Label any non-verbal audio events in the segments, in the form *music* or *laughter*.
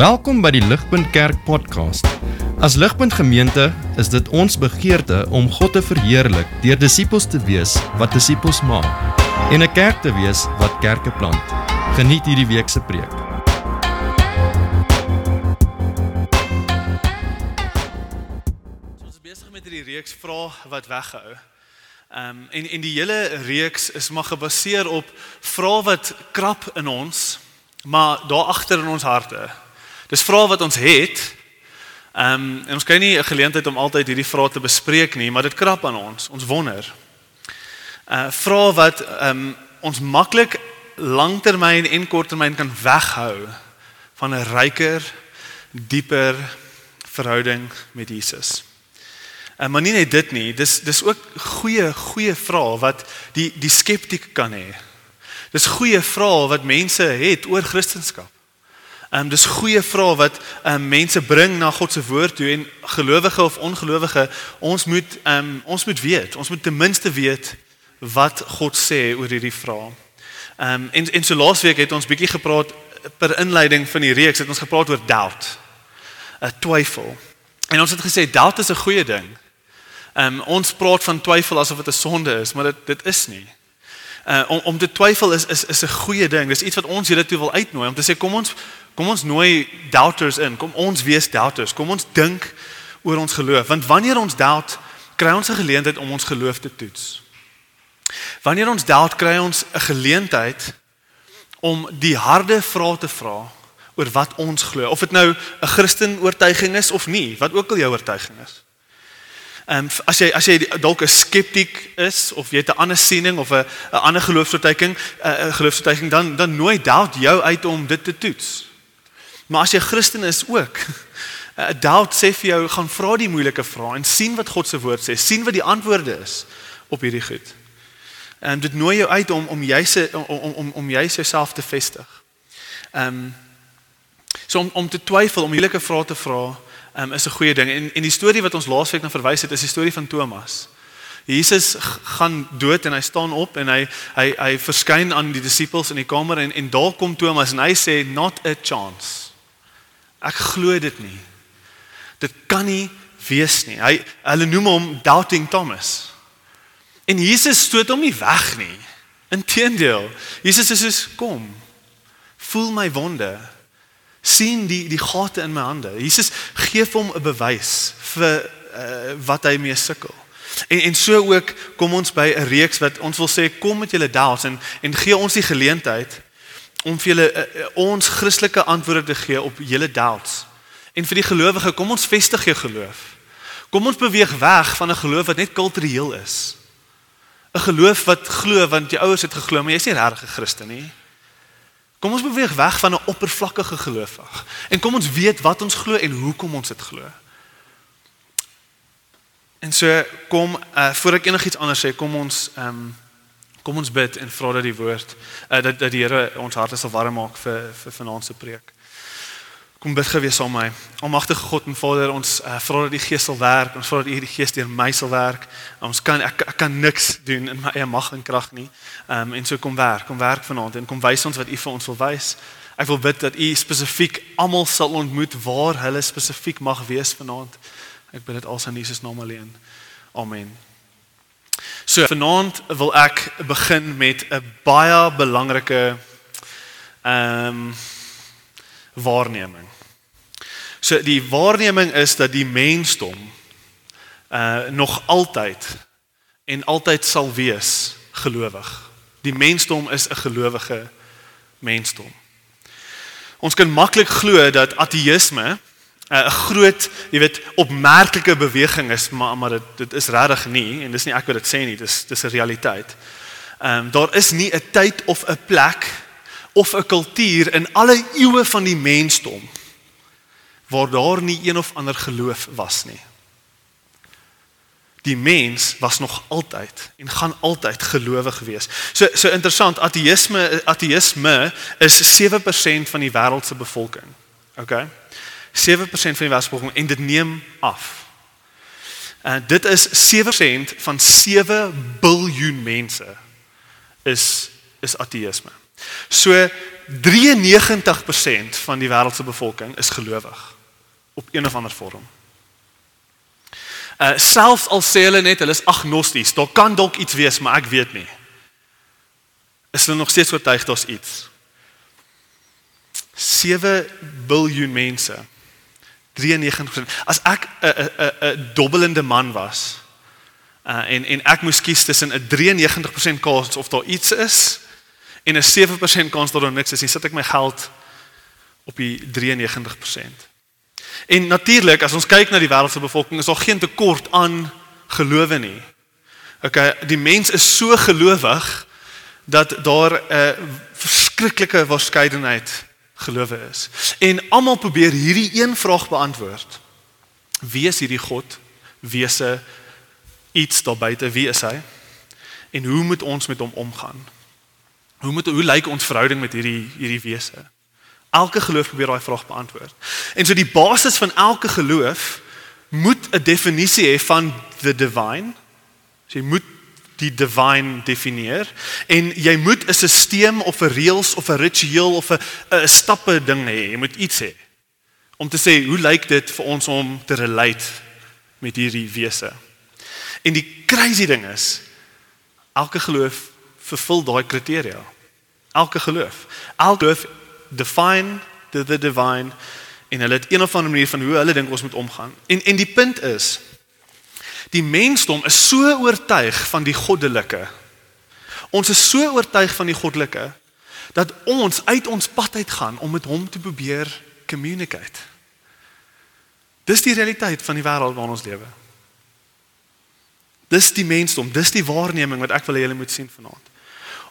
Welkom by die Ligpunt Kerk podcast. As Ligpunt Gemeente is dit ons begeerte om God te verheerlik deur disippels te wees wat disippels maak en 'n kerk te wees wat kerke plant. Geniet hierdie week se preek. Ons is besig met hierdie reeks vra wat weghou. Ehm um, en en die hele reeks is maar gebaseer op vrae wat krap in ons, maar daar agter in ons harte. Dis vrae wat ons het. Ehm um, en ons kry nie 'n geleentheid om altyd hierdie vrae te bespreek nie, maar dit krap aan ons. Ons wonder. Uh vrae wat ehm um, ons maklik langtermyn en korttermyn kan weghou van 'n ryker, dieper verhouding met Jesus. En maar nie net dit nie, dis dis ook goeie goeie vrae wat die die skeptiek kan hê. Dis goeie vrae wat mense het oor Christendom. Ehm um, dis goeie vrae wat ehm um, mense bring na God se woord toe en gelowige of ongelowige, ons moet ehm um, ons moet weet, ons moet ten minste weet wat God sê oor hierdie vrae. Ehm um, en en so laasweek het ons bietjie gepraat per inleiding van die reeks het ons gepraat oor doubt. 'n Twyfel. En ons het gesê doubt is 'n goeie ding. Ehm um, ons praat van twyfel asof dit 'n sonde is, maar dit dit is nie. Uh om om te twyfel is is is 'n goeie ding. Dis iets wat ons julle toe wil uitnooi om te sê kom ons kom ons nooi doubters in. Kom ons wees doubters. Kom ons dink oor ons geloof. Want wanneer ons doubt, kry ons 'n geleentheid om ons geloof te toets. Wanneer ons doubt, kry ons 'n geleentheid om die harde vrae te vra oor wat ons glo. Of dit nou 'n Christen oortuiging is of nie, wat ook al jou oortuiging is. Ehm um, as jy as jy dalk 'n skeptiek is of jy het 'n ander siening of 'n 'n ander geloofsvertuiging, 'n geloofsvertuiging dan dan nooi doubt jou uit om dit te toets. Maar as jy Christen is ook, 'n *laughs* doubt sê vir jou gaan vra die moeilike vrae en sien wat God se woord sê, sien wat die antwoorde is op hierdie goed. En dit nooi jou uit om om jy se om om om, om jy jouself te vestig. Ehm um, so om om te twyfel, om moeilike vrae te vra, um, is 'n goeie ding. En en die storie wat ons laasweek na verwys het, is die storie van Thomas. Jesus gaan dood en hy staan op en hy hy hy verskyn aan die disippels in die kamer en en daar kom Thomas en hy sê not a chance. Ek glo dit nie. Dit kan nie wees nie. Hy hulle noem hom doubting Thomas. En Jesus stoot hom nie weg nie. Inteendeel, Jesus sê soos kom. Voel my wonde sien die die gate in my hande. Jesus gee vir hom 'n bewys vir uh, wat hy mee sukkel. En en so ook kom ons by 'n reeks wat ons wil sê kom met julle doubts en en gee ons die geleentheid om vir julle uh, ons Christelike antwoorde te gee op julle doubts. En vir die gelowige, kom ons vestig jou geloof. Kom ons beweeg weg van 'n geloof wat net kultureel is. 'n Geloof wat glo want jou ouers het geglo, maar jy's nie regtig 'n Christen nie. Kom ons beweeg weg van 'n oppervlakkige geloof af. En kom ons weet wat ons glo en hoekom ons dit glo. En so kom uh voor ek enigiets anders sê, kom ons ehm um, kom ons bid en vra dat die woord uh dat dat die Here ons harte sal warm maak vir vir vanaand se preek. Kom bid gewees saam met my. Almagtige God en Vader, ons uh, vra dat die Gees sal werk. Ons vra dat U die Gees deur my sal werk. Ons kan ek, ek kan niks doen in my eie mag en krag nie. Ehm um, en so kom werk, kom werk vanaand en kom wys ons wat U vir ons wil wys. Ek wil bid dat U spesifiek almal sal ontmoet waar hulle spesifiek mag wees vanaand. Ek bid dit als in Jesus naam alleen. Amen. So vanaand wil ek begin met 'n baie belangrike ehm um, waarneming. So die waarneming is dat die mensdom uh nog altyd en altyd sal wees gelowig. Die mensdom is 'n gelowige mensdom. Ons kan maklik glo dat ateïsme uh, 'n groot, jy weet, opmerklike beweging is, maar maar dit dit is regtig nie en dis nie ek wat dit sê nie, dis dis 'n realiteit. Ehm um, daar is nie 'n tyd of 'n plek of 'n kultuur in alle eeue van die mensdom waar daar nie een of ander geloof was nie. Die mens was nog altyd en gaan altyd gelowig wees. So so interessant, ateïsme ateïsme is 7% van die wêreld se bevolking. OK. 7% van die wêreldbevolking en dit neem af. En uh, dit is 7% van 7 biljoen mense is is ateïsme. So 93% van die wêreld se bevolking is gelowig op een of ander vorm. Uh selfs al sê hulle net hulle is agnosties, daar kan dalk iets wees, maar ek weet nie. Is hulle nog steeds oortuig daar's iets? 7 miljard mense. 93%. As ek 'n 'n 'n dobbelende man was, uh en en ek moes kies tussen 'n 93% kans of daar iets is en 'n 7% kans dat daar niks is, dan sit ek my geld op die 93%. En natuurlik, as ons kyk na die wêreld se bevolking, is daar geen tekort aan gelowe nie. Okay, die mens is so gelowig dat daar 'n verskriklike waarskynlikheid gelowe is. En almal probeer hierdie een vraag beantwoord. Wie is hierdie God? Wese iets daar buite, wie is hy? En hoe moet ons met hom omgaan? Hoe moet hoe lyk ons verhouding met hierdie hierdie wese? Elke geloof probeer daai vraag beantwoord. En so die basis van elke geloof moet 'n definisie hê van the divine. So jy moet die divine definieer en jy moet 'n stelsel of 'n reëls of 'n ritueel of 'n 'n stappe ding hê. Jy moet iets hê om te sê hoe lyk dit vir ons om te relate met hierdie wese. En die crazy ding is elke geloof vervul daai kriteria. Elke geloof. Elke geloof define the, the divine en hulle het een of ander manier van hoe hulle dink ons moet omgaan. En en die punt is die mensdom is so oortuig van die goddelike. Ons is so oortuig van die goddelike dat ons uit ons pad uit gaan om met hom te probeer communicate. Dis die realiteit van die wêreld waarin ons lewe. Dis die mensdom, dis die waarneming wat ek wil hê julle moet sien vanaand.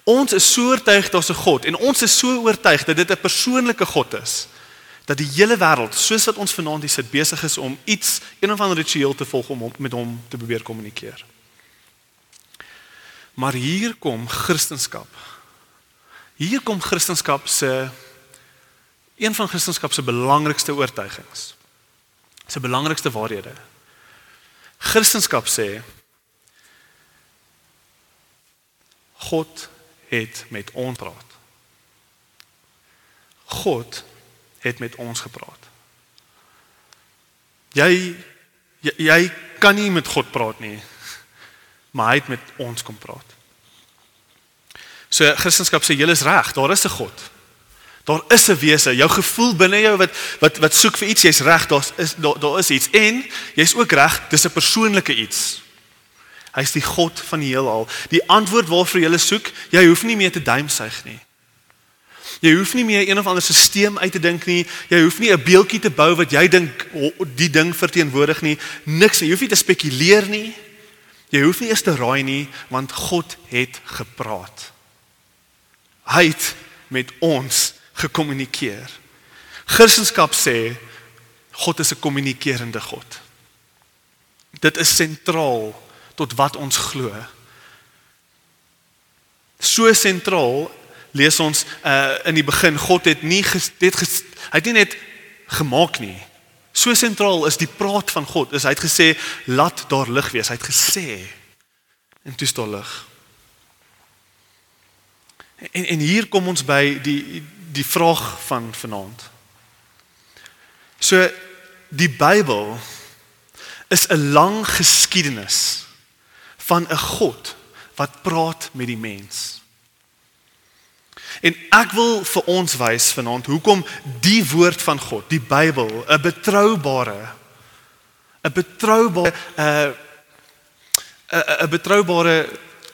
Ons is so oortuig daar's 'n God en ons is so oortuig dat dit 'n persoonlike God is dat die hele wêreld soos wat ons vanaand hier sit besig is om iets een of ander ritueel te volg om met hom te probeer kommunikeer. Maar hier kom Christendom. Hier kom Christendom se een van Christendom se belangrikste oortuigings. Sy belangrikste waarhede. Christendom sê God het met ons praat. God het met ons gepraat. Jy jy, jy kan nie met God praat nie. Maar hy het met ons kom praat. So Christendom sê jy is reg, daar is 'n God. Daar is 'n wese, jou gevoel binne jou wat wat wat soek vir iets, jy's reg, daar is daar, daar is iets en jy's ook reg, dis 'n persoonlike iets. Hy's die God van die heelal. Die antwoord waarvoor jy soek, jy hoef nie meer te duimsuig nie. Jy hoef nie meer een of ander stelsel uit te dink nie. Jy hoef nie 'n beeldjie te bou wat jy dink die ding verteenwoordig nie. Niks, jy hoef nie te spekuleer nie. Jy hoef nie eers te raai nie, want God het gepraat. Hy het met ons gekommunikeer. Christendom sê God is 'n kommunikerende God. Dit is sentraal tot wat ons glo. So sentraal lees ons uh in die begin God het nie ges, het ges, hy het nie net gemaak nie. So sentraal is die praat van God. Is hy het gesê laat daar lig wees. Hy het gesê en toe is daar lig. En en hier kom ons by die die vraag van vanaand. So die Bybel is 'n lang geskiedenis van 'n God wat praat met die mens. En ek wil vir ons wys vanaand hoekom die woord van God, die Bybel, 'n betroubare 'n betroubare 'n 'n betroubare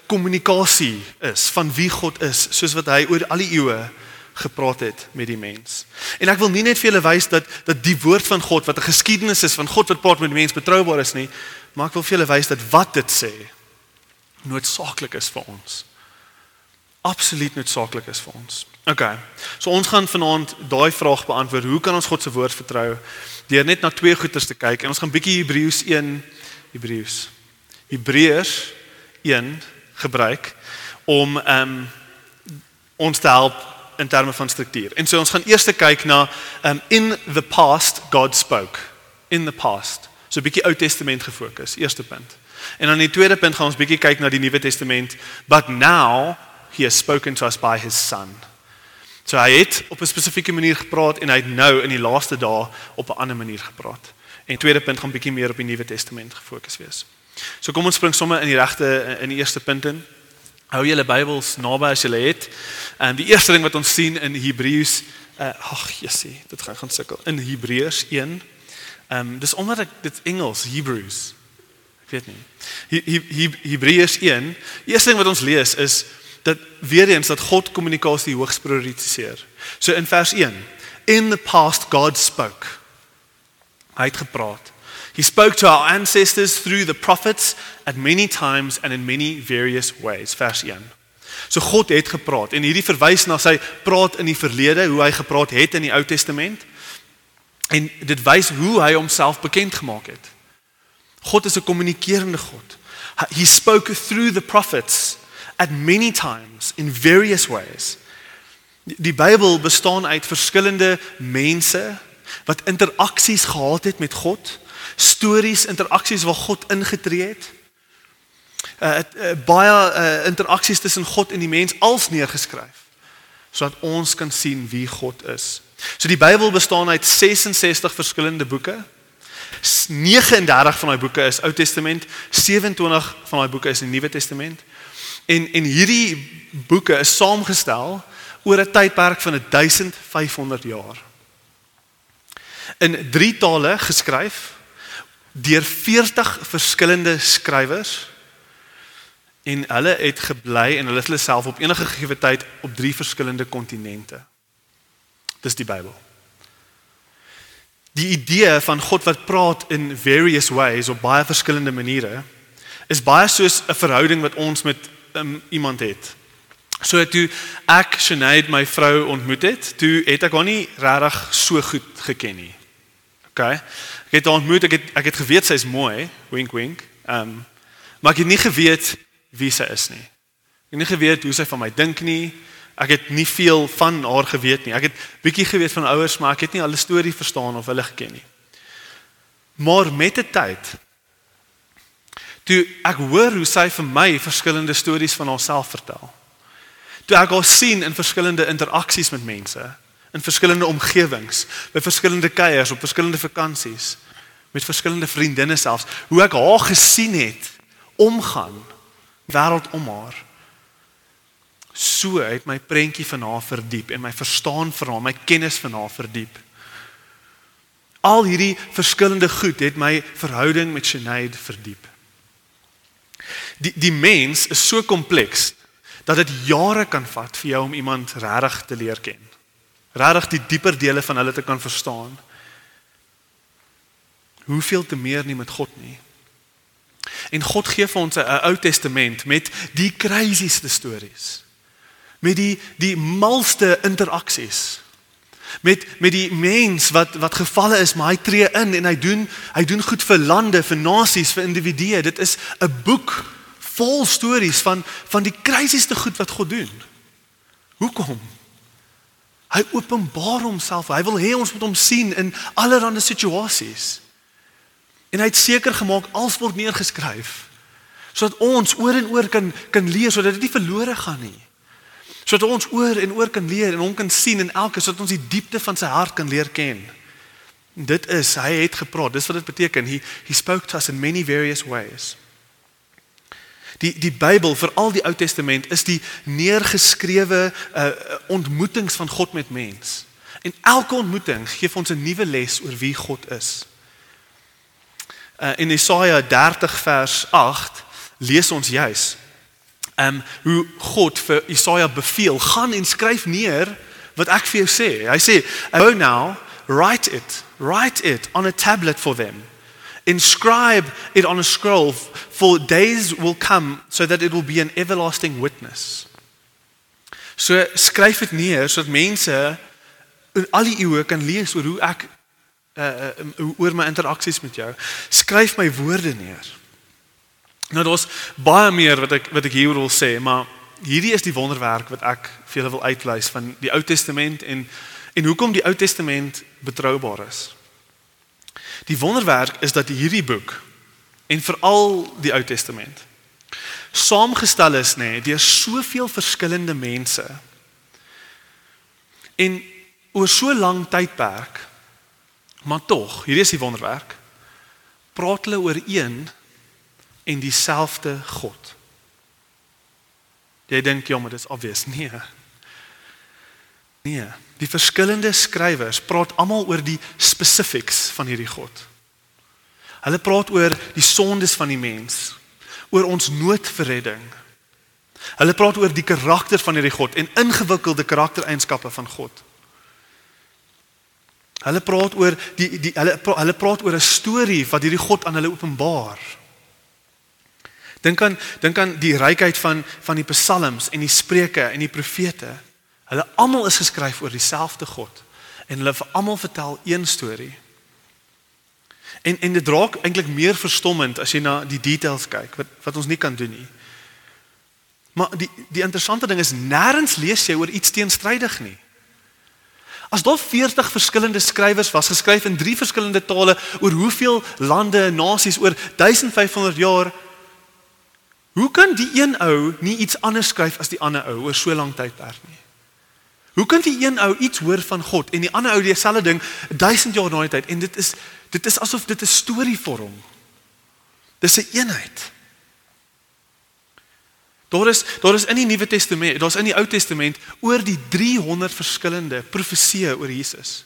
kommunikasie is van wie God is, soos wat hy oor al die eeue gepraat het met die mens. En ek wil nie net vir julle wys dat dat die woord van God wat 'n geskiedenis is van God wat praat met die mens betroubaar is nie, maar ek wil vir julle wys dat wat dit sê noodsaaklik is vir ons. Absoluut noodsaaklik is vir ons. OK. So ons gaan vanaand daai vraag beantwoord. Hoe kan ons God se woord vertrou? Deur net na twee goeters te kyk en ons gaan bietjie Hebreërs 1 Hebreërs Hebreërs 1 gebruik om ehm um, ons te help in terme van struktuur. En so ons gaan eers kyk na um in the past God spoke. In the past. So 'n bietjie Ou Testament gefokus, eerste punt. En dan in die tweede punt gaan ons bietjie kyk na die Nuwe Testament, but now he has spoken to us by his son. So hy het op 'n spesifieke manier gepraat en hy het nou in die laaste dae op 'n ander manier gepraat. En tweede punt gaan bietjie meer op die Nuwe Testament gefokus wees. So kom ons spring sommer in die regte in die eerste punt in. Hou julle Bybels naby as julle het. En die eerste ding wat ons sien in Hebreërs uh ag Jessie, dit gaan gaan sukkel. In Hebreërs 1. Ehm um, dis omdat ek dit Engels Hebrews. Ek weet nie. He, he, he, Hebreërs 1. Die eerste ding wat ons lees is dat weer eens dat God kommunikasie hoogs prioritiseer. So in vers 1, in the past God spoke. Hy het gepraat. He spoke to our ancestors through the prophets at many times and in many various ways. Vers 1. So God het gepraat en hierdie verwys na sy praat in die verlede, hoe hy gepraat het in die Ou Testament. En dit wys hoe hy homself bekend gemaak het. God is 'n kommunikerende God. He spoke through the prophets at many times in various ways. Die, Bybel bestaan uit verskillende mense wat interaksies gehad het met God, stories, interaksies waar God ingetree het. Uh, uh baie uh, interaksies tussen God en die mens als neergeskryf sodat ons kan sien wie God is. So die Bybel bestaan uit 66 verskillende boeke. 39 van daai boeke is Ou Testament, 27 van daai boeke is die Nuwe Testament. En en hierdie boeke is saamgestel oor 'n tydperk van 1500 jaar. In drie tale geskryf deur 40 verskillende skrywers en hulle het gebly en hulle het hulle self op enige gegee tyd op drie verskillende kontinente. Dis die Bybel. Die idee van God wat praat in various ways op baie verskillende maniere is baie soos 'n verhouding wat ons met um, iemand het. So toe ek Sinead my vrou ontmoet het, toe het ek haar nie regtig so goed geken nie. OK. Ek het haar ontmoet, ek het ek het geweet sy's mooi, wink wink. Ehm um, maar ek het nie geweet wie sy is nie. Ek het nie geweet hoe sy van my dink nie. Ek het nie veel van haar geweet nie. Ek het bietjie geweet van ouers, maar ek het nie die storie verstaan of hulle geken nie. Maar met die tyd Toe ek hoor hoe sy vir my verskillende stories van haarself vertel. Toe ek haar sien in verskillende interaksies met mense, in verskillende omgewings, by verskillende kuiers, op verskillende vakansies, met verskillende vriendinne selfs, hoe ek haar gesien het omgaan wêreld om haar. So het my prentjie van haar verdiep en my verstaan vir haar, my kennis van haar verdiep. Al hierdie verskillende goed het my verhouding met Sinead verdiep. Die die mens is so kompleks dat dit jare kan vat vir jou om iemand regtig te leer ken. Regtig die dieper dele van hulle te kan verstaan. Hoeveel te meer nie met God nie. En God gee vir ons 'n Ou Testament met die crazieste stories. Met die die malste interaksies. Met met die mens wat wat gevalle is, maar hy tree in en hy doen hy doen goed vir lande, vir nasies, vir individue. Dit is 'n boek vol stories van van die crazieste goed wat God doen. Hoekom? Hy openbaar homself. Hy wil hê ons moet hom sien in allerlei situasies. En hy het seker gemaak alles word neergeskryf sodat ons oor en oor kan kan lees sodat dit nie verlore gaan nie. Sodat ons oor en oor kan leer en hom kan sien in elke sodat ons die diepte van sy hart kan leer ken. Dit is hy het gepraat. Dis wat dit beteken. He he spoke to us in many various ways. Die die Bybel, veral die Ou Testament, is die neergeskrewe uh, ontmoetings van God met mens. En elke ontmoeting gee ons 'n nuwe les oor wie God is. Uh, in Jesaja 30 vers 8 lees ons juis ehm um, hoe God vir Jesaja beveel, gaan en skryf neer wat ek vir jou sê. Hy sê, "Go now, write it, write it on a tablet for them." Inscribe it on a scroll, for days will come so that it will be an everlasting witness. So skryf dit neer sodat mense in al die eeue kan lees oor hoe ek uh, uh oor my interaksies met jou. Skryf my woorde neer. Nou daar's baie meer wat ek wat ek hier wil sê, maar hierdie is die wonderwerk wat ek vir julle wil uitwys van die Ou Testament en en hoekom die Ou Testament betroubaar is. Die wonderwerk is dat hierdie boek en veral die Ou Testament saamgestel is nê nee, deur soveel verskillende mense En oor so lank tydperk maar tog, hier is die wonderwerk. Praat hulle oor een en dieselfde God. Jy dink ja, maar dit is obvious. *laughs* Nee. Nee, die verskillende skrywers praat almal oor die specifics van hierdie God. Hulle praat oor die sondes van die mens, oor ons nood vir redding. Hulle praat oor die karakter van hierdie God en ingewikkelde karaktereienskappe van God. Hulle praat oor die die hulle hulle praat oor 'n storie wat hierdie God aan hulle openbaar. Dink aan dink aan die rykheid van van die psalms en die spreuke en die profete. Hulle almal is geskryf oor dieselfde God en hulle vir almal vertel een storie. En en dit raak eintlik meer verstommend as jy na die details kyk wat wat ons nie kan doen nie. Maar die die interessante ding is nêrens lees jy oor iets teenstrydig nie. As daar 40 verskillende skrywers was geskryf in drie verskillende tale oor hoeveel lande en nasies oor 1500 jaar Hoe kan die een ou nie iets anders skryf as die ander ou oor so lank tydperk nie? Hoe kan die een ou iets hoor van God en die ander ou dieselfde ding 1000 jaar na die tyd en dit is dit is asof dit 'n storie vorm. Dis 'n een eenheid. Daar is daar is in die Nuwe Testament, daar's in die Ou Testament oor die 300 verskillende profesieë oor Jesus.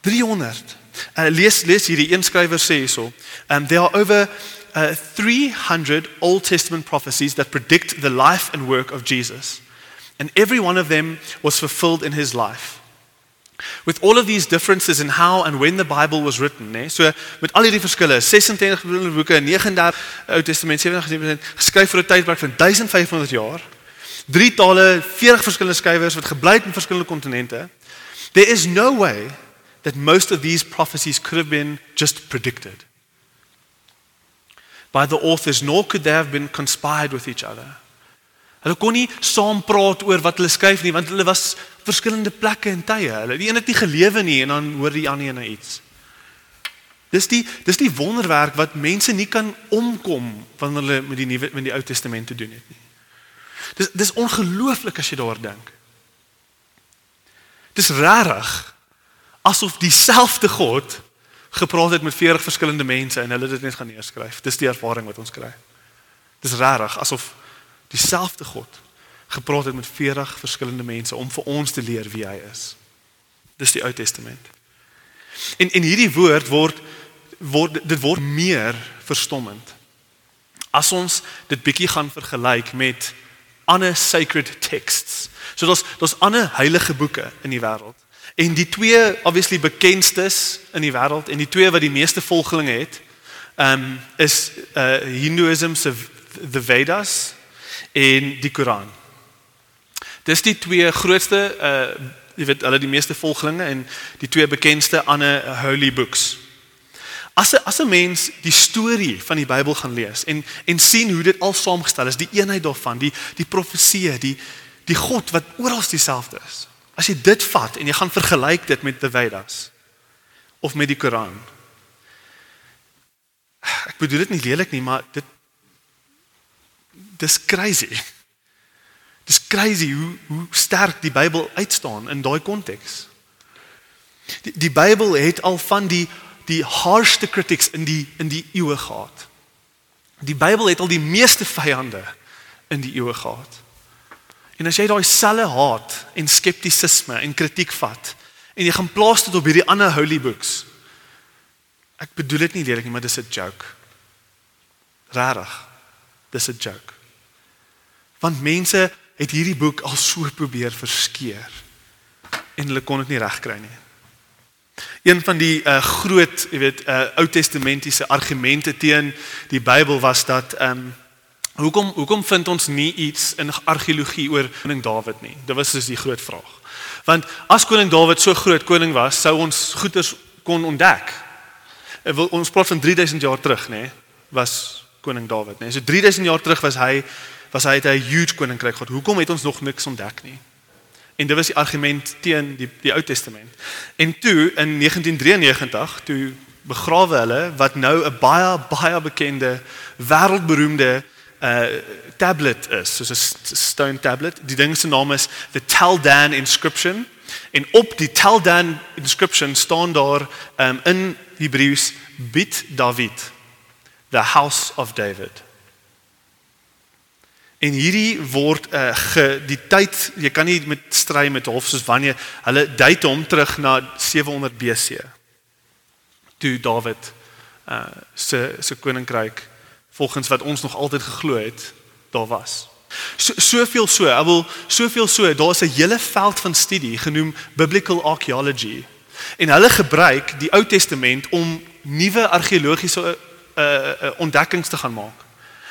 300. Uh, lees lees hierdie een skrywer sê hierso. Um there are over uh, 300 Old Testament prophecies that predict the life and work of Jesus. And every one of them was fulfilled in his life. With all of these differences in how and when the Bible was written, né? So met al hierdie verskille, 26 boeke, 39 Ou Testament, 27 geskryf vir 'n tydperk van 1500 jaar. Drie tale, 40 verskillende skrywers wat gebly het in verskillende kontinente. There is no way that most of these prophecies could have been just predicted by the authors nor could they have been conspired with each other. Hulle kon nie saam praat oor wat hulle skryf nie want hulle was verskillende plekke en tye. Hulle die een het nie gelewe nie en dan hoor die ander een iets. Dis die dis die wonderwerk wat mense nie kan omkom wanneer hulle met die nuwe met die Ou Testament te doen het nie. Dis dis ongelooflik as jy daaroor dink. Dis rarig asof dieselfde God gepraat het met 40 verskillende mense en hulle dit net gaan neerskryf. Dis die ervaring wat ons kry. Dis rarig asof dieselfde God gepraat het met 40 verskillende mense om vir ons te leer wie hy is. Dis die Ou Testament. En en hierdie woord word word dit word meer verstommend. As ons dit bietjie gaan vergelyk met ander sacred texts. So daar's daar's ander heilige boeke in die wêreld. En die twee obviously bekendstes in die wêreld en die twee wat die meeste volgelinge het, ehm um, is uh Hinduism se the Vedas en die Koran. Dis die twee grootste uh jy weet hulle die meeste volgelinge en die twee bekendste ander holy books. As 'n as 'n mens die storie van die Bybel gaan lees en en sien hoe dit al saamgestel is, die eenheid daarvan, die die profeseë, die die God wat oral dieselfde is. As jy dit vat en jy gaan vergelyk dit met die Vedas of met die Koran. Ek bedoel dit nie lelik nie, maar dit dis crazy. Dis crazy hoe hoe sterk die Bybel uitstaan in daai konteks. Die, die Bybel het al van die die harshste critics in die in die eeue gehad. Die Bybel het al die meeste vyande in die eeue gehad. En as jy daai selfe haat en skeptisisme en kritiek vat en jy gaan plaas dit op hierdie ander holy books. Ek bedoel dit nie lelik nie, maar dis 'n joke. Rarig. Dis 'n joke. Want mense het hierdie boek al so probeer verskeur en hulle kon dit nie regkry nie. Een van die uh, groot, jy weet, uh, Ou Testamentiese argumente teen die Bybel was dat ehm um, hoekom hoekom vind ons nie iets in argeologie oor koning Dawid nie? Dit was dus die groot vraag. Want as koning Dawid so groot koning was, sou ons goeders kon ontdek. Uh, ons praat van 3000 jaar terug, nê, was koning Dawid, nê. So 3000 jaar terug was hy was hy 'n huge koninkryk gehad. Hoekom het ons nog niks ontdek nie? En dit was die argument teen die die Ou Testament. En toe in 1993, toe begrawe hulle wat nou 'n baie baie bekende wêreldberoemde uh tablet is, soos 'n stone tablet. Die ding se naam is the Taldan inscription. En op die Taldan inscription staan daar um in Hebreëus Bit David, the house of David. En hierdie word uh, ge die tyd, jy kan nie met stry met hof soos wanneer hulle date hom terug na 700 BC. Toe Dawid uh se se koninkryk volgens wat ons nog altyd geglo het, daar was. So soveel so, ek wil soveel so, daar's 'n hele veld van studie genoem biblical archaeology. En hulle gebruik die Ou Testament om nuwe argeologiese uh, uh, ontdekkings te gaan maak.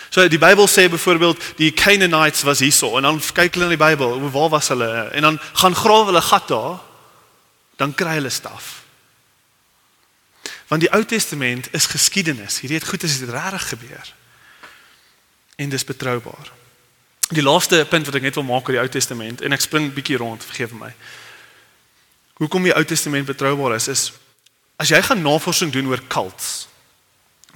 So die Bybel sê byvoorbeeld die Canaanites was hierso en dan kyk hulle in die Bybel, waar was hulle? En dan gaan grawe hulle gat daar. Dan kry hulle staf. Want die Ou Testament is geskiedenis. Hierdie het goed as dit regtig gebeur. En dis betroubaar. Die laaste punt wat ek net wil maak oor die Ou Testament en ek spring bietjie rond, vergeef my. Hoekom die Ou Testament betroubaar is is as jy gaan navorsing doen oor cults,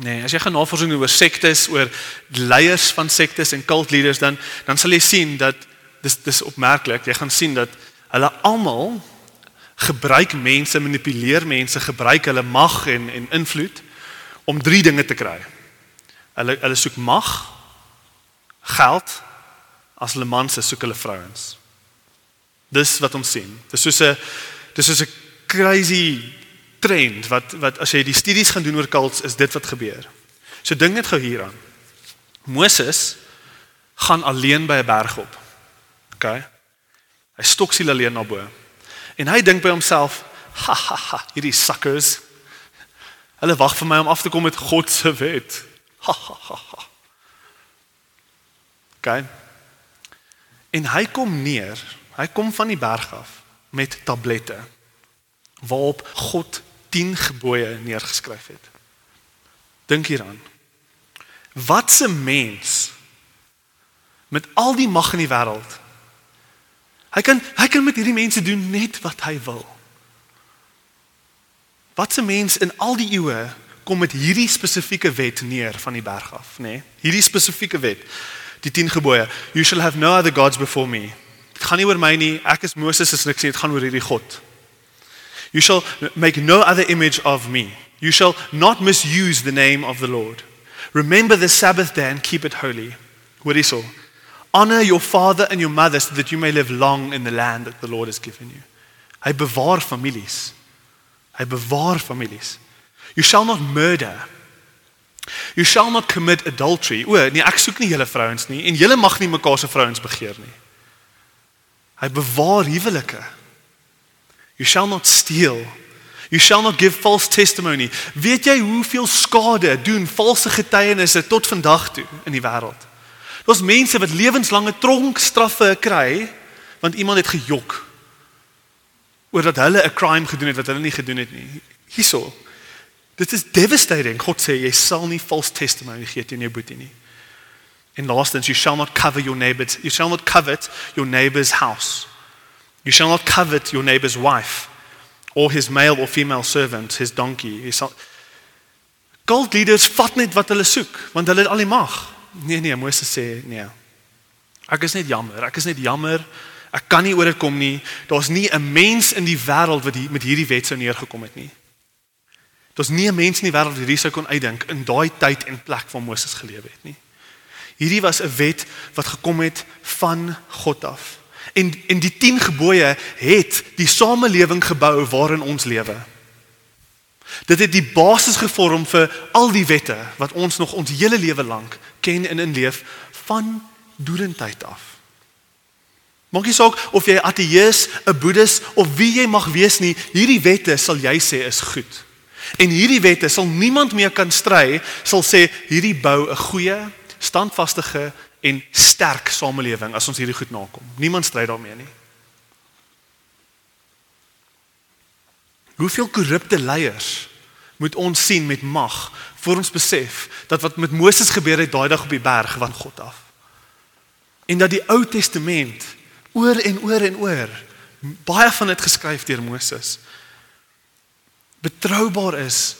Nee, as jy gaan navorsing doen oor sektes, oor leiers van sektes en cult leaders dan dan sal jy sien dat dis dis opmerklik. Jy gaan sien dat hulle almal gebruik mense, manipuleer mense, gebruik hulle mag en en invloed om drie dinge te kry. Hulle hulle soek mag, geld, as hulle mans is, soek hulle vrouens. Dis wat ons sien. Dis soos 'n dis soos 'n crazy trend wat wat as jy die studies gaan doen oor cults is dit wat gebeur. So dink net gou hieraan. Moses gaan alleen by 'n berg op. OK. Hy stok siel alleen na bo. En hy dink by homself, ha ha ha, hierdie suckers. Hulle wag vir my om af te kom met God se wet. Ha ha ha. ha. OK. En hy kom neer. Hy kom van die berg af met tablette waarop God 10 gebooie neergeskryf het. Dink hieraan. Wat 'n mens met al die mag in die wêreld. Hy kan hy kan met hierdie mense doen net wat hy wil. Wat 'n mens in al die eeue kom met hierdie spesifieke wet neer van die berg af, nê? Nee? Hierdie spesifieke wet. Die 10 gebooie. You shall have no other gods before me. Dit gaan nie oor my nie. Ek is Moses, is niks nie. Dit gaan oor hierdie God. You shall make no other image of me. You shall not misuse the name of the Lord. Remember the Sabbath day and keep it holy. Is all? Honor your father and your mother so that you may live long in the land that the Lord has given you. Hy bewaar families. Hy bewaar families. You shall not murder. You shall not commit adultery. O, nee, ek soek nie julle vrouens nie en julle mag nie mekaar se vrouens begeer nie. Hy bewaar huwelike. You shall not steal. You shall not give false testimony. Weet jy hoeveel skade doen valse getuienisse tot vandag toe in die wêreld? Daar's mense wat lewenslange tronkstraffe kry want iemand het gejok oor dat hulle 'n crime gedoen het wat hulle nie gedoen het nie. Hierso. Dit is devastating. God sê jy sal nie false testimony gee teen jou boetie nie. En laastens, you shall not cover your neighbor's you shall not covet your neighbor's house. You shall not covet your neighbor's wife or his male or female servant, his donkey. His Gold leaders vat net wat hulle soek want hulle het al die mag. Nee nee, Moses sê nee. Ek is net jammer. Ek is net jammer. Ek kan nie oor dit kom nie. Daar's nie 'n mens in die wêreld wat hier met hierdie wet sou neergekom het nie. Daar's nie 'n mens in die wêreld wat hierdie sou kon uitdink in daai tyd en plek waar Moses geleef het nie. Hierdie was 'n wet wat gekom het van God af. En en die 10 gebooie het die samelewing gebou waarin ons lewe. Dit het die basis gevorm vir al die wette wat ons nog ons hele lewe lank ken en inleef van doelentyd af. Maak nie saak of jy ateïs, 'n boeddhis of wie jy mag wees nie, hierdie wette sal jy sê is goed. En hierdie wette sal niemand meer kan stry, sal sê hierdie bou 'n goeie, standvaste en sterk samelewing as ons hierdie goed nakom. Niemand stry daarmee nie. Hoeveel korrupte leiers moet ons sien met mag voor ons besef dat wat met Moses gebeur het daai dag op die berg van God af. En dat die Ou Testament oor en oor en oor baie van dit geskryf deur Moses betroubaar is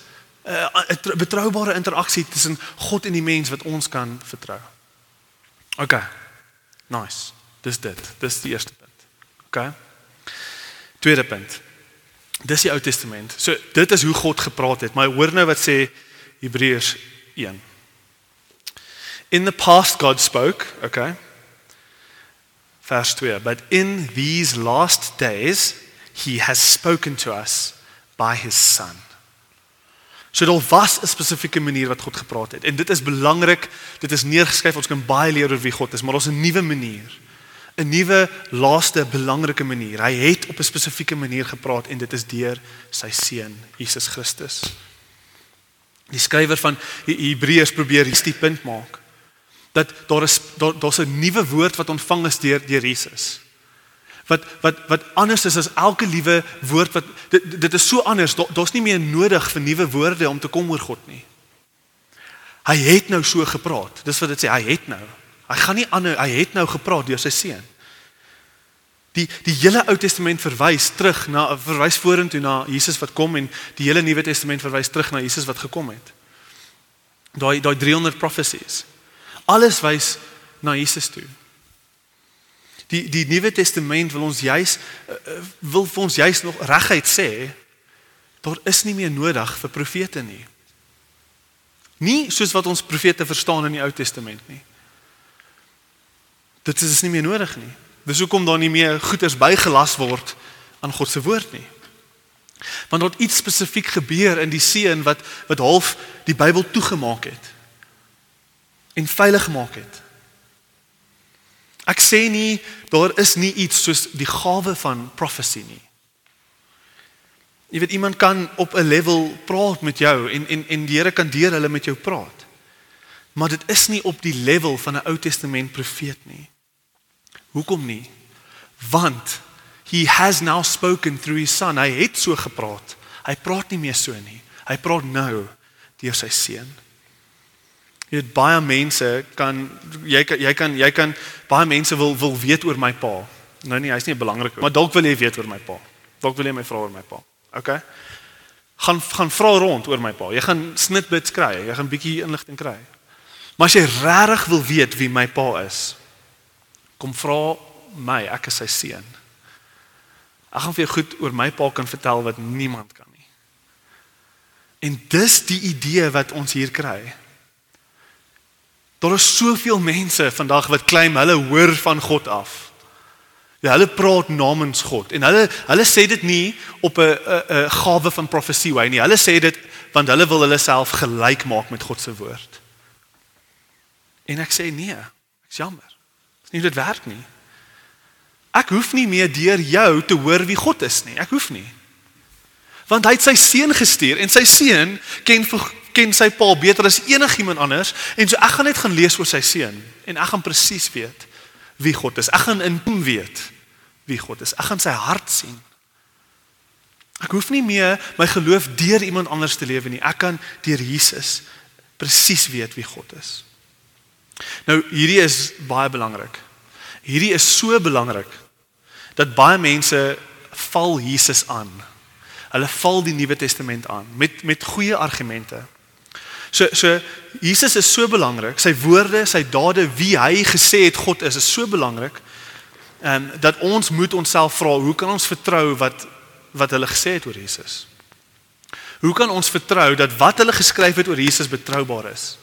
'n uh, betroubare interaksie tussen God en die mens wat ons kan vertrou. OK. Nice. Dis dit. Dis die eerste punt. OK. Tweede punt. Dis die Ou Testament. So dit is hoe God gepraat het. Maar hoor nou wat sê Hebreërs 1. In the past God spoke, okay? Vers 2. But in these last days he has spoken to us by his son. So daar was 'n spesifieke manier wat God gepraat het. En dit is belangrik. Dit is neergeskryf. Ons kan baie leer oor wie God is, maar ons 'n nuwe manier. 'n Nuwe laaste belangrike manier. Hy het op 'n spesifieke manier gepraat en dit is deur sy seun Jesus Christus. Die skrywer van Hebreërs probeer hierdie punt maak dat daar is daar daar's 'n nuwe woord wat ontvang is deur deur Jesus wat wat wat anders is as elke liewe woord wat dit, dit is so anders daar's nie meer nodig vir nuwe woorde om te kom oor God nie. Hy het nou so gepraat. Dis wat dit sê, hy het nou. Hy gaan nie aanhou, hy het nou gepraat deur sy seun. Die die hele Ou Testament verwys terug na verwys vorentoe na Jesus wat kom en die hele Nuwe Testament verwys terug na Jesus wat gekom het. Daai daai 300 prophecies. Alles wys na Jesus toe. Die die Nuwe Testament wil ons juis uh, wil vir ons juis nog reguit sê daar is nie meer nodig vir profete nie. Nie soos wat ons profete verstaan in die Ou Testament nie. Dit is nie meer nodig nie. Dis hoekom daar nie meer goeders bygelas word aan God se woord nie. Want daar het iets spesifiek gebeur in die seën wat wat half die Bybel toegemaak het en veilig gemaak het. Ek sê nie daar is nie iets soos die gawe van prophecy nie. Jy weet iemand kan op 'n level praat met jou en en en die Here kan deur hulle met jou praat. Maar dit is nie op die level van 'n Ou Testament profeet nie. Hoekom nie? Want he has now spoken through his son. Hy het so gepraat. Hy praat nie meer so nie. Hy praat nou deur sy seun. Jy weet baie mense kan jy kan jy kan jy kan baie mense wil wil weet oor my pa. Nou nie, hy's nie belangrik nie, maar dalk wil jy weet oor my pa. Dalk wil jy my vra oor my pa. OK? Gaan gaan vra rond oor my pa. Jy gaan snitbits kry. Jy gaan bietjie inligting kry. Maar as jy regtig wil weet wie my pa is, kom vra my, ek is sy seun. Ek gaan vir jou goed oor my pa kan vertel wat niemand kan nie. En dis die idee wat ons hier kry. Daar is soveel mense vandag wat claim hulle hoor van God af. Ja, hulle praat namens God en hulle hulle sê dit nie op 'n 'n gawe van profesie wy nie. Hulle sê dit want hulle wil hulle self gelyk maak met God se woord. En ek sê nee, ek's jammer. Dis nie dit werk nie. Ek hoef nie meer deur jou te hoor wie God is nie. Ek hoef nie. Want hy het sy seun gestuur en sy seun ken ken sy pa beter as enigiemand anders en so ek gaan net gaan lees oor sy seun en ek gaan presies weet wie God is. Ek gaan intiem weet wie God is. Ek gaan sy hart sien. Ek hoef nie meer my geloof deur iemand anders te lewe nie. Ek kan deur Jesus presies weet wie God is. Nou hierdie is baie belangrik. Hierdie is so belangrik dat baie mense val Jesus aan. Hulle val die Nuwe Testament aan met met goeie argumente. So so Jesus is so belangrik. Sy woorde, sy dade, wie hy gesê het God is, is so belangrik. Ehm um, dat ons moet onsself vra, hoe kan ons vertrou wat wat hulle gesê het oor Jesus? Hoe kan ons vertrou dat wat hulle geskryf het oor Jesus betroubaar is?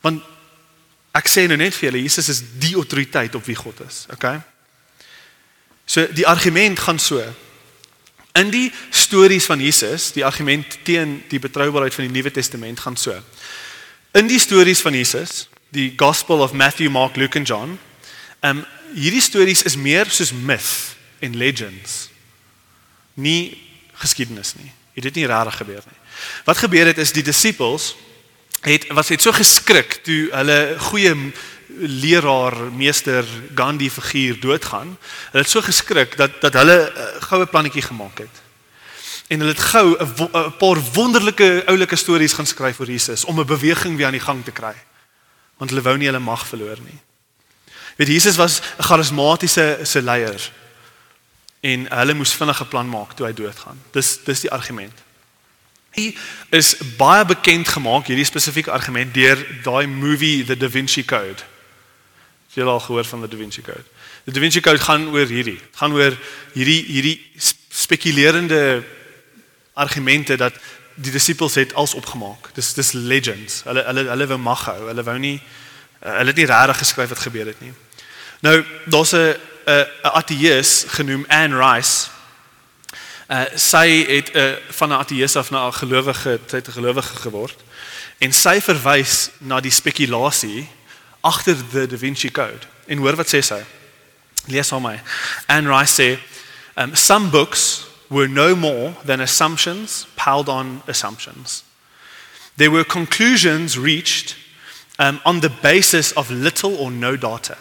Want ek sê nou net vir julle, Jesus is die autoriteit op wie God is, okay? So die argument gaan so. In die stories van Jesus, die argument teen die betroubaarheid van die Nuwe Testament gaan so. In die stories van Jesus, die Gospel of Matthew, Mark, Luke en John, ehm um, hierdie stories is meer soos myth en legends. Nie geskiedenis nie. Dit het nie regtig gebeur nie. Wat gebeur het is die disippels het was het so geskrik toe hulle goeie leraar meester Gandhi figuur doodgaan. Hulle het so geskrik dat dat hulle 'n uh, goue plannetjie gemaak het. En hulle het gou 'n paar wonderlike oulike stories gaan skryf oor Jesus om 'n beweging weer aan die gang te kry. Want hulle wou nie hulle mag verloor nie. Weet Jesus was 'n charismatiese se leier. En hulle moes vinnig 'n plan maak toe hy doodgaan. Dis dis die argument. Hy is baie bekend gemaak hierdie spesifieke argument deur daai movie The Da Vinci Code Jy het al gehoor van die Da Vinci Code. Die Da Vinci Code gaan oor hierdie. Gaan oor hierdie hierdie spekulerende argumente dat die disippels het als opgemaak. Dis dis legends. Hulle hulle hulle wou mag hou. Hulle wou nie hulle het nie regtig geskryf wat gebeur het nie. Nou, daar's 'n 'n ateïs genoem Anne Rice. Uh sy het 'n uh, van 'n ateïs af na 'n gelowige, sy het 'n gelowige geword. En sy verwys na die spekulasie agter die Da Vinci Code. En hoor wat sê sy? Lees hom my. Anne Rice sê, um, some books were no more than assumptions piled on assumptions. There were conclusions reached um, on the basis of little or no data.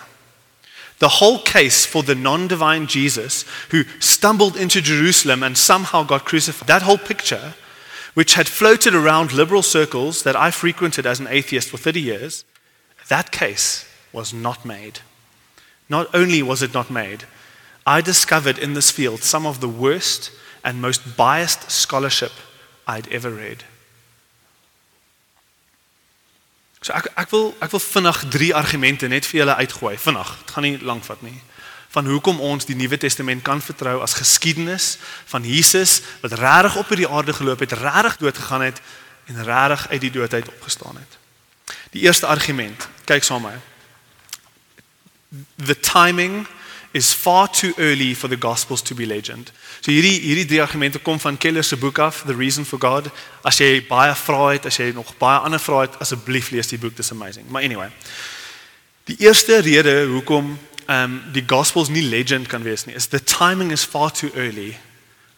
The whole case for the non divine Jesus who stumbled into Jerusalem and somehow got crucified, that whole picture, which had floated around liberal circles that I frequented as an atheist for 30 years, that case was not made. Not only was it not made, I discovered in this field some of the worst and most biased scholarship I'd ever read. So ek ek wil ek wil vinnig drie argumente net vir julle uitgooi vinnig. Dit gaan nie lank vat nie. Van hoekom ons die Nuwe Testament kan vertrou as geskiedenis van Jesus wat regtig op hierdie aarde geloop het, regtig dood gegaan het en regtig uit die dood uit opgestaan het. Die eerste argument, kyk saam met my. The timing is far too early for the gospels to be legend. So hierdie hierdie drie argumente kom van Keller se boek af, The Reason for God. As jy baie vrae het, as jy nog baie ander vrae het, asseblief lees die boek, dis amazing. Maar anyway. Die eerste rede hoekom ehm um, die gospels nie legend kan wees nie, is the timing is far too early.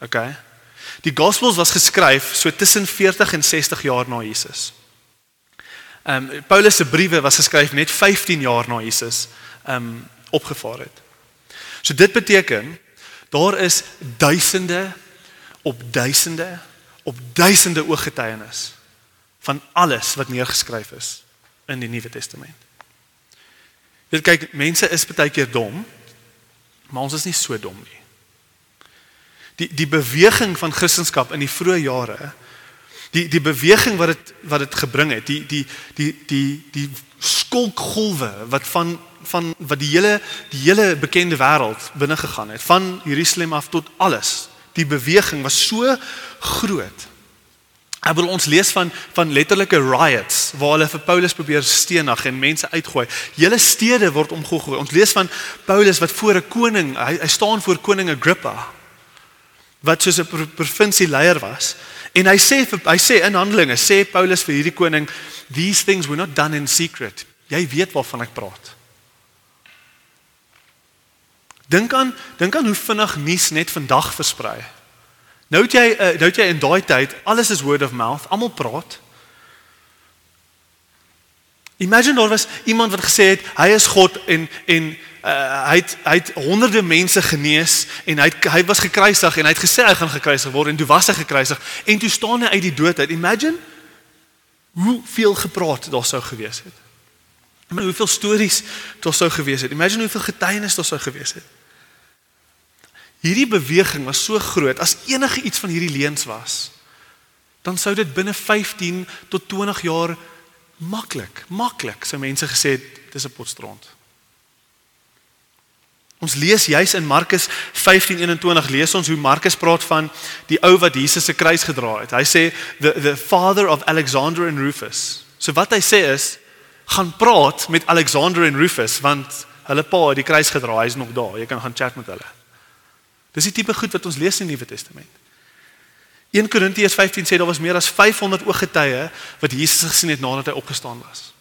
Okay? Die gospels was geskryf so tussen 40 en 60 jaar na Jesus. Ehm um, Paulus se briewe was geskryf net 15 jaar na Jesus ehm um, opgevaar het. So dit beteken daar is duisende op duisende op duisende ooggetuienis van alles wat neergeskryf is in die Nuwe Testament. Jy kyk, mense is baie keer dom, maar ons is nie so dom nie. Die die beweging van Christendom in die vroeë jare, die die beweging wat dit wat dit gebring het, die die die die die skolkgolwe wat van van wat die hele die hele bekende wêreld binne gegaan het van Jerusalem af tot alles. Die beweging was so groot. Ek wil ons lees van van letterlike riots waar hulle vir Paulus probeer stenig en mense uitgooi. Hele stede word omgegooi. Ons lees van Paulus wat voor 'n koning, hy, hy staan voor koning Agrippa wat soos 'n provinsie leier was. En hy sê hy sê in Handelinge sê Paulus vir hierdie koning, these things were not done in secret. Jy weet waarvan ek praat. Dink aan dink aan hoe vinnig nuus net vandag versprei. Nou het jy uh, nou het jy in daai tyd alles is word of mouth, almal praat. Imagine daar was iemand wat gesê het hy is God en en uh, hy het hy het honderde mense genees en hy het, hy was gekruisig en hy het gesê hy gaan gekruisig word en toe was hy gekruisig en toe staan hy uit die dood uit. Imagine hoe veel gepraat daar sou gewees het. Maar hoeveel stories daar sou gewees het. Imagine hoeveel getuienis daar sou gewees het. Hierdie beweging was so groot as enige iets van hierdie leuns was. Dan sou dit binne 15 tot 20 jaar maklik, maklik sou mense gesê het dis 'n potstront. Ons lees juis in Markus 15:21 lees ons hoe Markus praat van die ou wat Jesus se kruis gedra het. Hy sê the the father of Alexander and Rufus. So wat hy sê is gaan praat met Alexander en Rufus want hulle pa het die kruis gedra, hy's nog daar. Jy kan gaan chat met hulle. Dis die tipe goed wat ons lees in die Nuwe Testament. 1 Korintiërs 15 sê daar was meer as 500 ooggetuie wat Jesus gesien het nadat hy opgestaan was.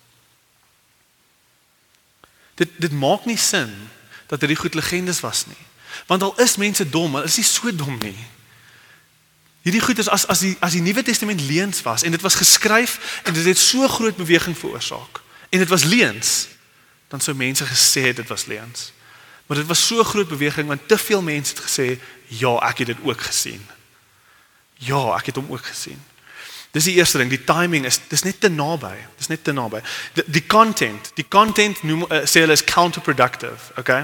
Dit dit maak nie sin dat dit goed legendes was nie. Want al is mense dom, hulle is nie so dom nie. Hierdie goed is as as die as die Nuwe Testament leuns was en dit was geskryf en dit het so groot beweging veroorsaak en dit was leuns, dan sou mense gesê het dit was leuns. Maar dit was so groot beweging want te veel mense het gesê ja, ek het dit ook gesien. Ja, ek het hom ook gesien. Dis die eerste ding, die timing is dis net te naby. Dis net te naby. Die, die content, die content noem uh, sê hulle is counterproductive, okay?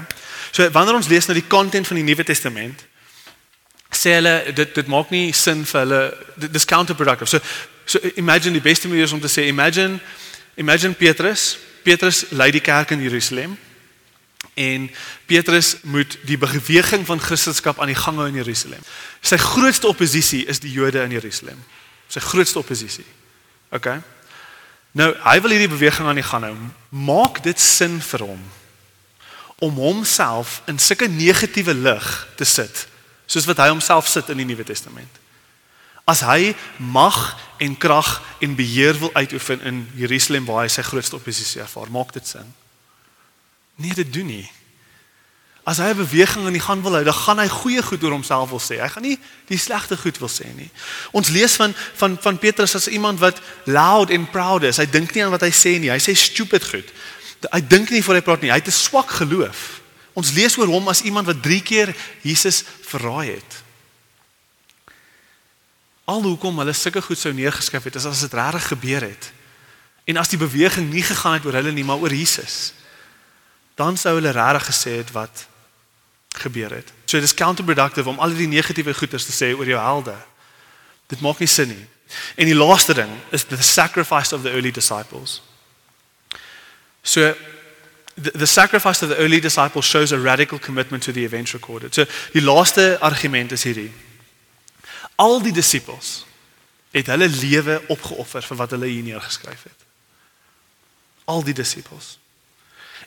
So wanneer ons lees na die content van die Nuwe Testament, sê hulle dit dit maak nie sin vir hulle dis counterproductive. So so imagine die beste manier is om te sê imagine Imagine Petrus. Petrus lei die kerk in Jerusalem. En Petrus moet die beweging van Christendom aan die gang hou in Jerusalem. Sy grootste oppositie is die Jode in Jerusalem. Sy grootste oppositie. OK. Nou, hy wil hierdie beweging aan die gang hou. Maak dit sin vir hom om homself in sulke negatiewe lig te sit, soos wat hy homself sit in die Nuwe Testament. As hy mag en krag en beheer wil uitoefen in Jerusalem waar hy sy grootste oppositie ervaar, maak dit sin. Nee, dit doen nie. As hy 'n beweging in die gang wil hou, dan gaan hy goeie goed oor homself wil sê. Hy gaan nie die slegte goed wil sê nie. Ons lees van van van Petrus as iemand wat loud and proud is. Hy dink nie aan wat hy sê nie. Hy sê stupid goed. Hy dink nie voor hy praat nie. Hy het 'n swak geloof. Ons lees oor hom as iemand wat 3 keer Jesus verraai het. Al hoekom hulle sulke goed sou neergeskryf het, is as dit regtig gebeur het. En as die beweging nie gegaan het oor hulle nie, maar oor Jesus dan sou hulle regtig gesê het wat gebeur het. So dit is counterproductive om al die negatiewe goeders te sê oor jou helde. Dit maak nie sin nie. En die laaste ding is the sacrifice of the early disciples. So the, the sacrifice of the early disciples shows a radical commitment to the events recorded. So die laaste argument is hierdie. Al die disippels het hulle lewe opgeoffer vir wat hulle hier neergeskryf het. Al die disippels.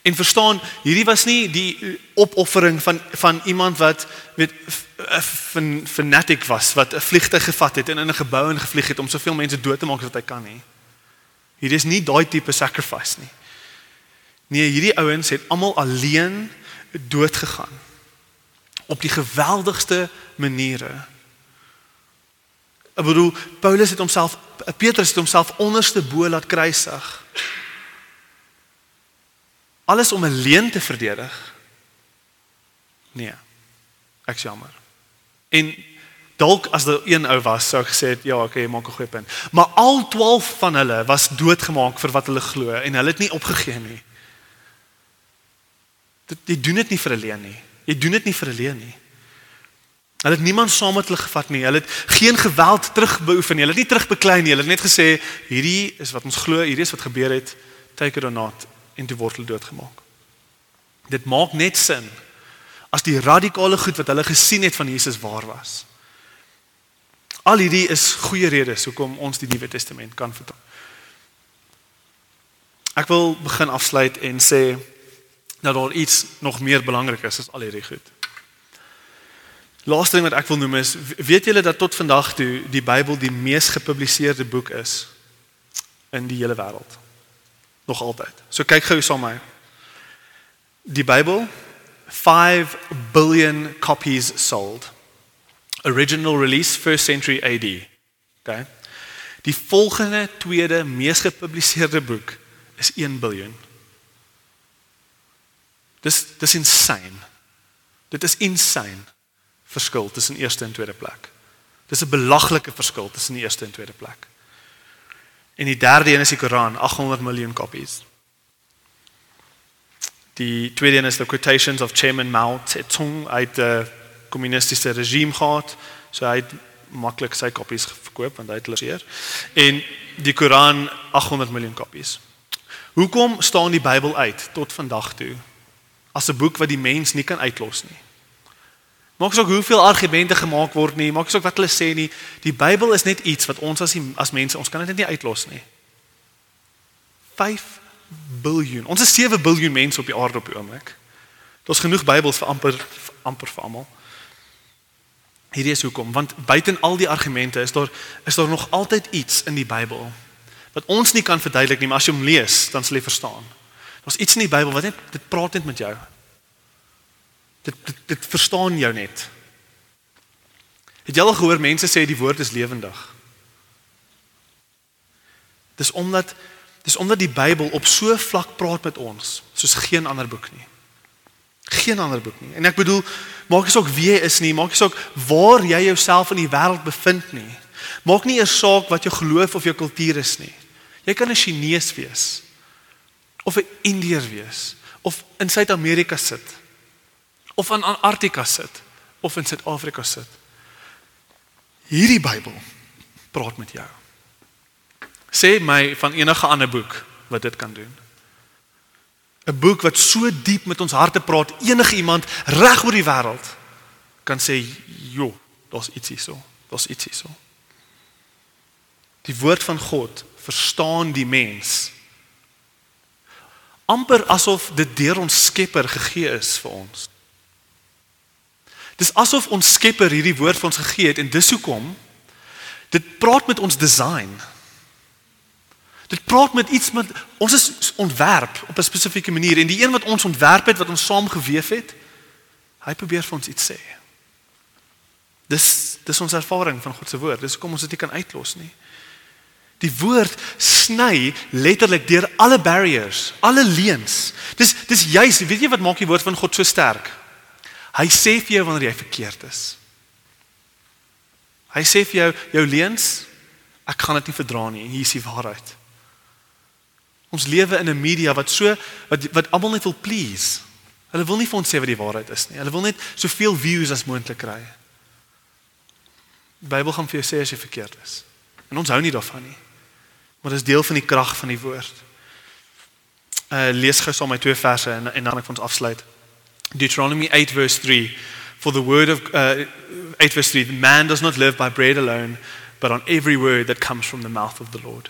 En verstaan, hierdie was nie die opoffering van van iemand wat weet 'n fanatic was wat 'n vliegtuig gevat het en in 'n gebou ingevlieg het om soveel mense dood te maak as wat hy kan nie. Hierdie is nie daai tipe sacrifice nie. Nee, hierdie ouens het almal alleen dood gegaan op die geweldigste maniere. Ek bedoel Paulus het homself Petrus het homself onderste bo laat kruisig alles om 'n leuen te verdedig. Nee. Ek jammer. En dalk as daar een ou was, sou ek gesê het, ja, okay, maak 'n goeie punt. Maar al 12 van hulle was doodgemaak vir wat hulle glo en hulle het nie opgegee nie. Dit jy doen dit nie vir 'n leuen nie. Jy doen dit nie vir 'n leuen nie. Hulle het niemand saam met hulle gevat nie. Hulle het geen geweld terugbeoefen nie. Hulle het nie terugbeklei nie. Hulle het net gesê hierdie is wat ons glo, hierdie is wat gebeur het. Take it or not en toe word hulle doodgemaak. Dit maak net sin as die radikale goed wat hulle gesien het van Jesus waar was. Al hierdie is goeie redes hoekom ons die Nuwe Testament kan vertaal. Ek wil begin afsluit en sê dat daar iets nog meer belangrik is as al hierdie goed. Laaste ding wat ek wil noem is weet julle dat tot vandag toe die Bybel die mees gepubliseerde boek is in die hele wêreld nog altyd. So kyk gou saam met my. Die Bybel 5 billion copies sold. Original release first century AD. Okay. Die volgende tweede mees gepubliseerde boek is 1 biljoen. Dis dis insane. Dit is insane verskil tussen eerste en tweede plek. Dis 'n belaglike verskil tussen die eerste en tweede plek. En die derde een is die Koran, 800 miljoen kopies. Die tweede een is the quotations of Chairman Mao Zedong uit die kommunistiese regime gehad. So hy het maklik sy kopies verkoop want hy het hulle seer. En die Koran 800 miljoen kopies. Hoekom staan die Bybel uit tot vandag toe as 'n boek wat die mens nie kan uitlos nie? Maak asook hoeveel argumente gemaak word nie, maak asook wat hulle sê nie. Die Bybel is net iets wat ons as die, as mense, ons kan dit net nie uitlos nie. 5 biljoen. Ons is 7 biljoen mense op die aarde op die oomblik. Daar's genoeg Bybels vir amper amper vir almal. Hierdie is hoekom, want buiten al die argumente is daar is daar nog altyd iets in die Bybel wat ons nie kan verduidelik nie, maar as jy hom lees, dan sal jy verstaan. Daar's iets in die Bybel wat net dit praat net met jou. Dit dit, dit verstaan jou net. Het jy al gehoor mense sê die woord is lewendig? Dis omdat dis omdat die Bybel op so vlak praat met ons soos geen ander boek nie. Geen ander boek nie. En ek bedoel, maak nie saak wie jy is nie, maak nie saak waar jy jouself in die wêreld bevind nie. Maak nie eers saak wat jou geloof of jou kultuur is nie. Jy kan 'n Chinees wees of 'n Indiër wees of in Suid-Amerika sit of in Antarktika sit of in Suid-Afrika sit. Hierdie Bybel praat met jou. Sê my van enige ander boek wat dit kan doen. 'n boek wat so diep met ons harte praat, enige iemand reg oor die wêreld kan sê, "Jo, daar's iets hierso. Daar's iets hierso." Die woord van God verstaan die mens amper asof dit deur ons Skepper gegee is vir ons. Dis asof ons Skepper hierdie woord vir ons gegee het en dis hoekom dit praat met ons design. Dit praat met iets met ons is ontwerp op 'n spesifieke manier en die een wat ons ontwerp het wat ons saam gewewe het, hy probeer vir ons iets sê. Dis dis ons ervaring van God se woord. Dis hoekom ons dit nie kan uitlos nie. Die woord sny letterlik deur alle barriers, alle leuns. Dis dis juis, weet jy wat maak die woord van God so sterk? Hy sê vir jou wanneer jy verkeerd is. Hy sê vir jou jou leuns, ek gaan dit nie verdra nie en hier is die waarheid. Ons lewe in 'n media wat so wat wat almal net wil please. Hulle wil nie vir ons sê wat die waarheid is nie. Hulle wil net soveel views as moontlik kry. Die Bybel gaan vir jou sê as jy verkeerd is. En ons hou nie daarvan nie. Maar dit is deel van die krag van die woord. Uh lees gou saam my twee verse en en dan ek vir ons afsluit. Deuteronomy 8 verse 3 For the word of uh 8 verse 3 man does not live by bread alone but on every word that comes from the mouth of the Lord.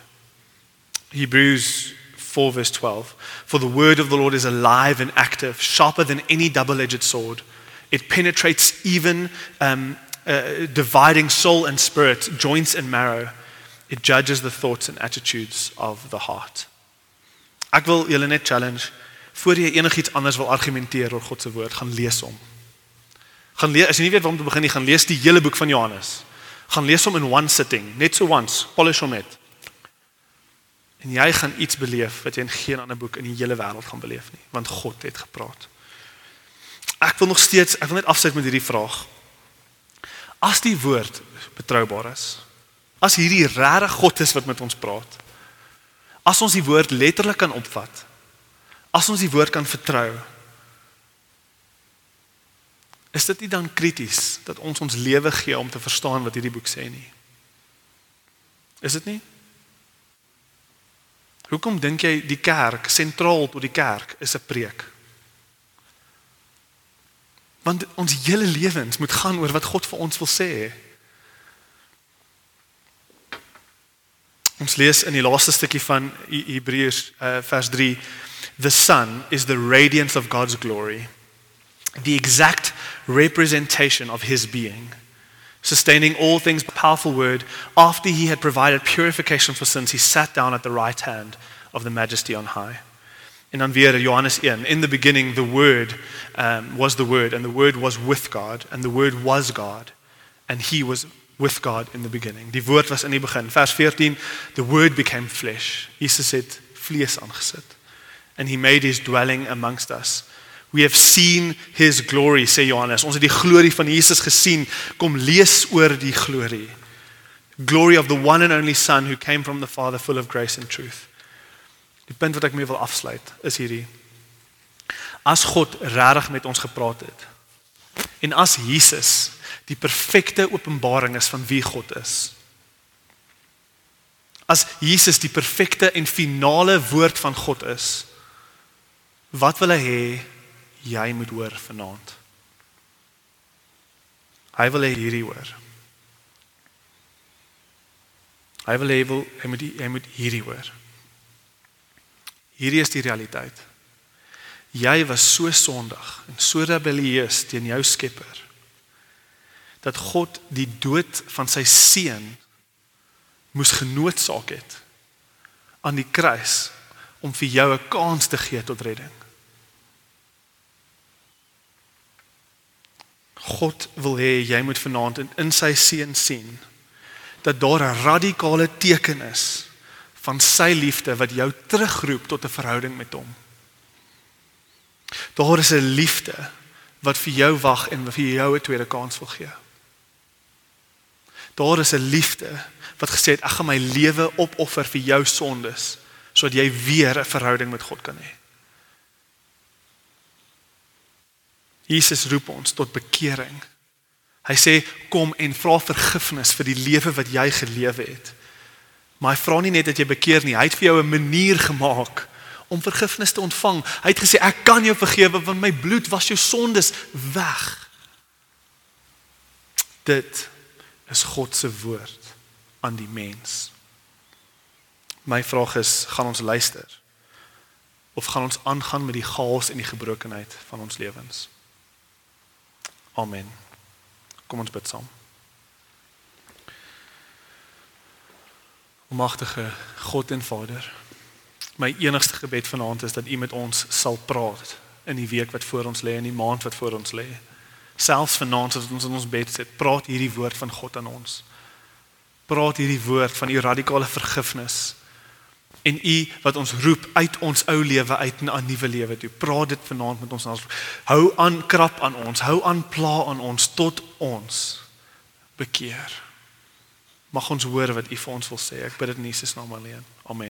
Hebrews 4, verse 12. For the word of the Lord is alive and active, sharper than any double edged sword. It penetrates even um, uh, dividing soul and spirit, joints and marrow. It judges the thoughts and attitudes of the heart. Ek wil net challenge voor jy enigiets anders wil argumenteer oor God se woord, gaan lees hom. Gaan lees as jy nie weet waar om te begin nie, gaan lees die hele boek van Johannes. Gaan lees hom in one sitting, net so once, polish hom net. En jy gaan iets beleef wat jy in geen ander boek in die hele wêreld gaan beleef nie, want God het gepraat. Ek wil nog steeds, ek wil net afsluit met hierdie vraag. As die woord betroubaar is, as hierdie regte God is wat met ons praat, as ons die woord letterlik kan opvat, as ons die woord kan vertrou, is dit nie dan krities dat ons ons lewe gee om te verstaan wat hierdie boek sê nie? Is dit nie? Hoekom dink jy die kerk sentraal tot die kerk is 'n preek? Want ons hele lewens moet gaan oor wat God vir ons wil sê. Ons lees in die laaste stukkie van Hebreërs uh, vers 3 The sun is the radiance of God's glory the exact representation of his being sustaining all things by powerful word. After he had provided purification for sins he sat down at the right hand of the majesty on high. En dan weer Johannes 1 in the beginning the word um, was the word and the word was with God and the word was God and he was with God in the beginning die woord was in die begin vers 14 the word became flesh Jesus het vlees aangesit and he made his dwelling amongst us We have seen his glory sê Johannes. Ons het die glorie van Jesus gesien. Kom lees oor die glorie. Glory of the one and only son who came from the Father full of grace and truth. Die punt wat ek mee wil afsluit is hierdie. As God regtig met ons gepraat het en as Jesus die perfekte openbaring is van wie God is. As Jesus die perfekte en finale woord van God is, wat wil hy hê jy moet hoor vanaand. Hy wil hê hierdie hoor. Hy wil hê hy moet hy moet hierdie hoor. Hierdie is die realiteit. Jy was so sondig en so rebellieus teen jou Skepper dat God die dood van sy seun moes genootsaak het aan die kruis om vir jou 'n kans te gee tot redding. God wil hê jy moet vanaand in, in sy seun sien dat daar 'n radikale teken is van sy liefde wat jou terugroep tot 'n verhouding met hom. Daar is 'n liefde wat vir jou wag en vir jou 'n tweede kans wil gee. Daar is 'n liefde wat gesê het ek gaan my lewe opoffer vir jou sondes sodat jy weer 'n verhouding met God kan hê. Jesus roep ons tot bekering. Hy sê kom en vra vergifnis vir die lewe wat jy gelewe het. Maar hy vra nie net dat jy bekeer nie, hy het vir jou 'n manier gemaak om vergifnis te ontvang. Hy het gesê ek kan jou vergewe want my bloed was jou sondes weg. Dit is God se woord aan die mens. My vraag is, gaan ons luister? Of gaan ons aangaan met die chaos en die gebrokenheid van ons lewens? Amen. Kom ons bid saam. Almagtige God en Vader, my enigste gebed vanaand is dat U met ons sal praat in die week wat voor ons lê en die maand wat voor ons lê. Selfs vanaand as ons in ons bed sit, praat hierdie woord van God aan ons. Praat hierdie woord van U radikale vergifnis en U wat ons roep uit ons ou lewe uit na 'n nuwe lewe toe. Praat dit vanaand met ons. Hou aan krap aan ons, hou aan pla aan ons tot ons bekeer. Mag ons hoor wat U vir ons wil sê. Ek bid dit in Jesus naam alleen. Amen.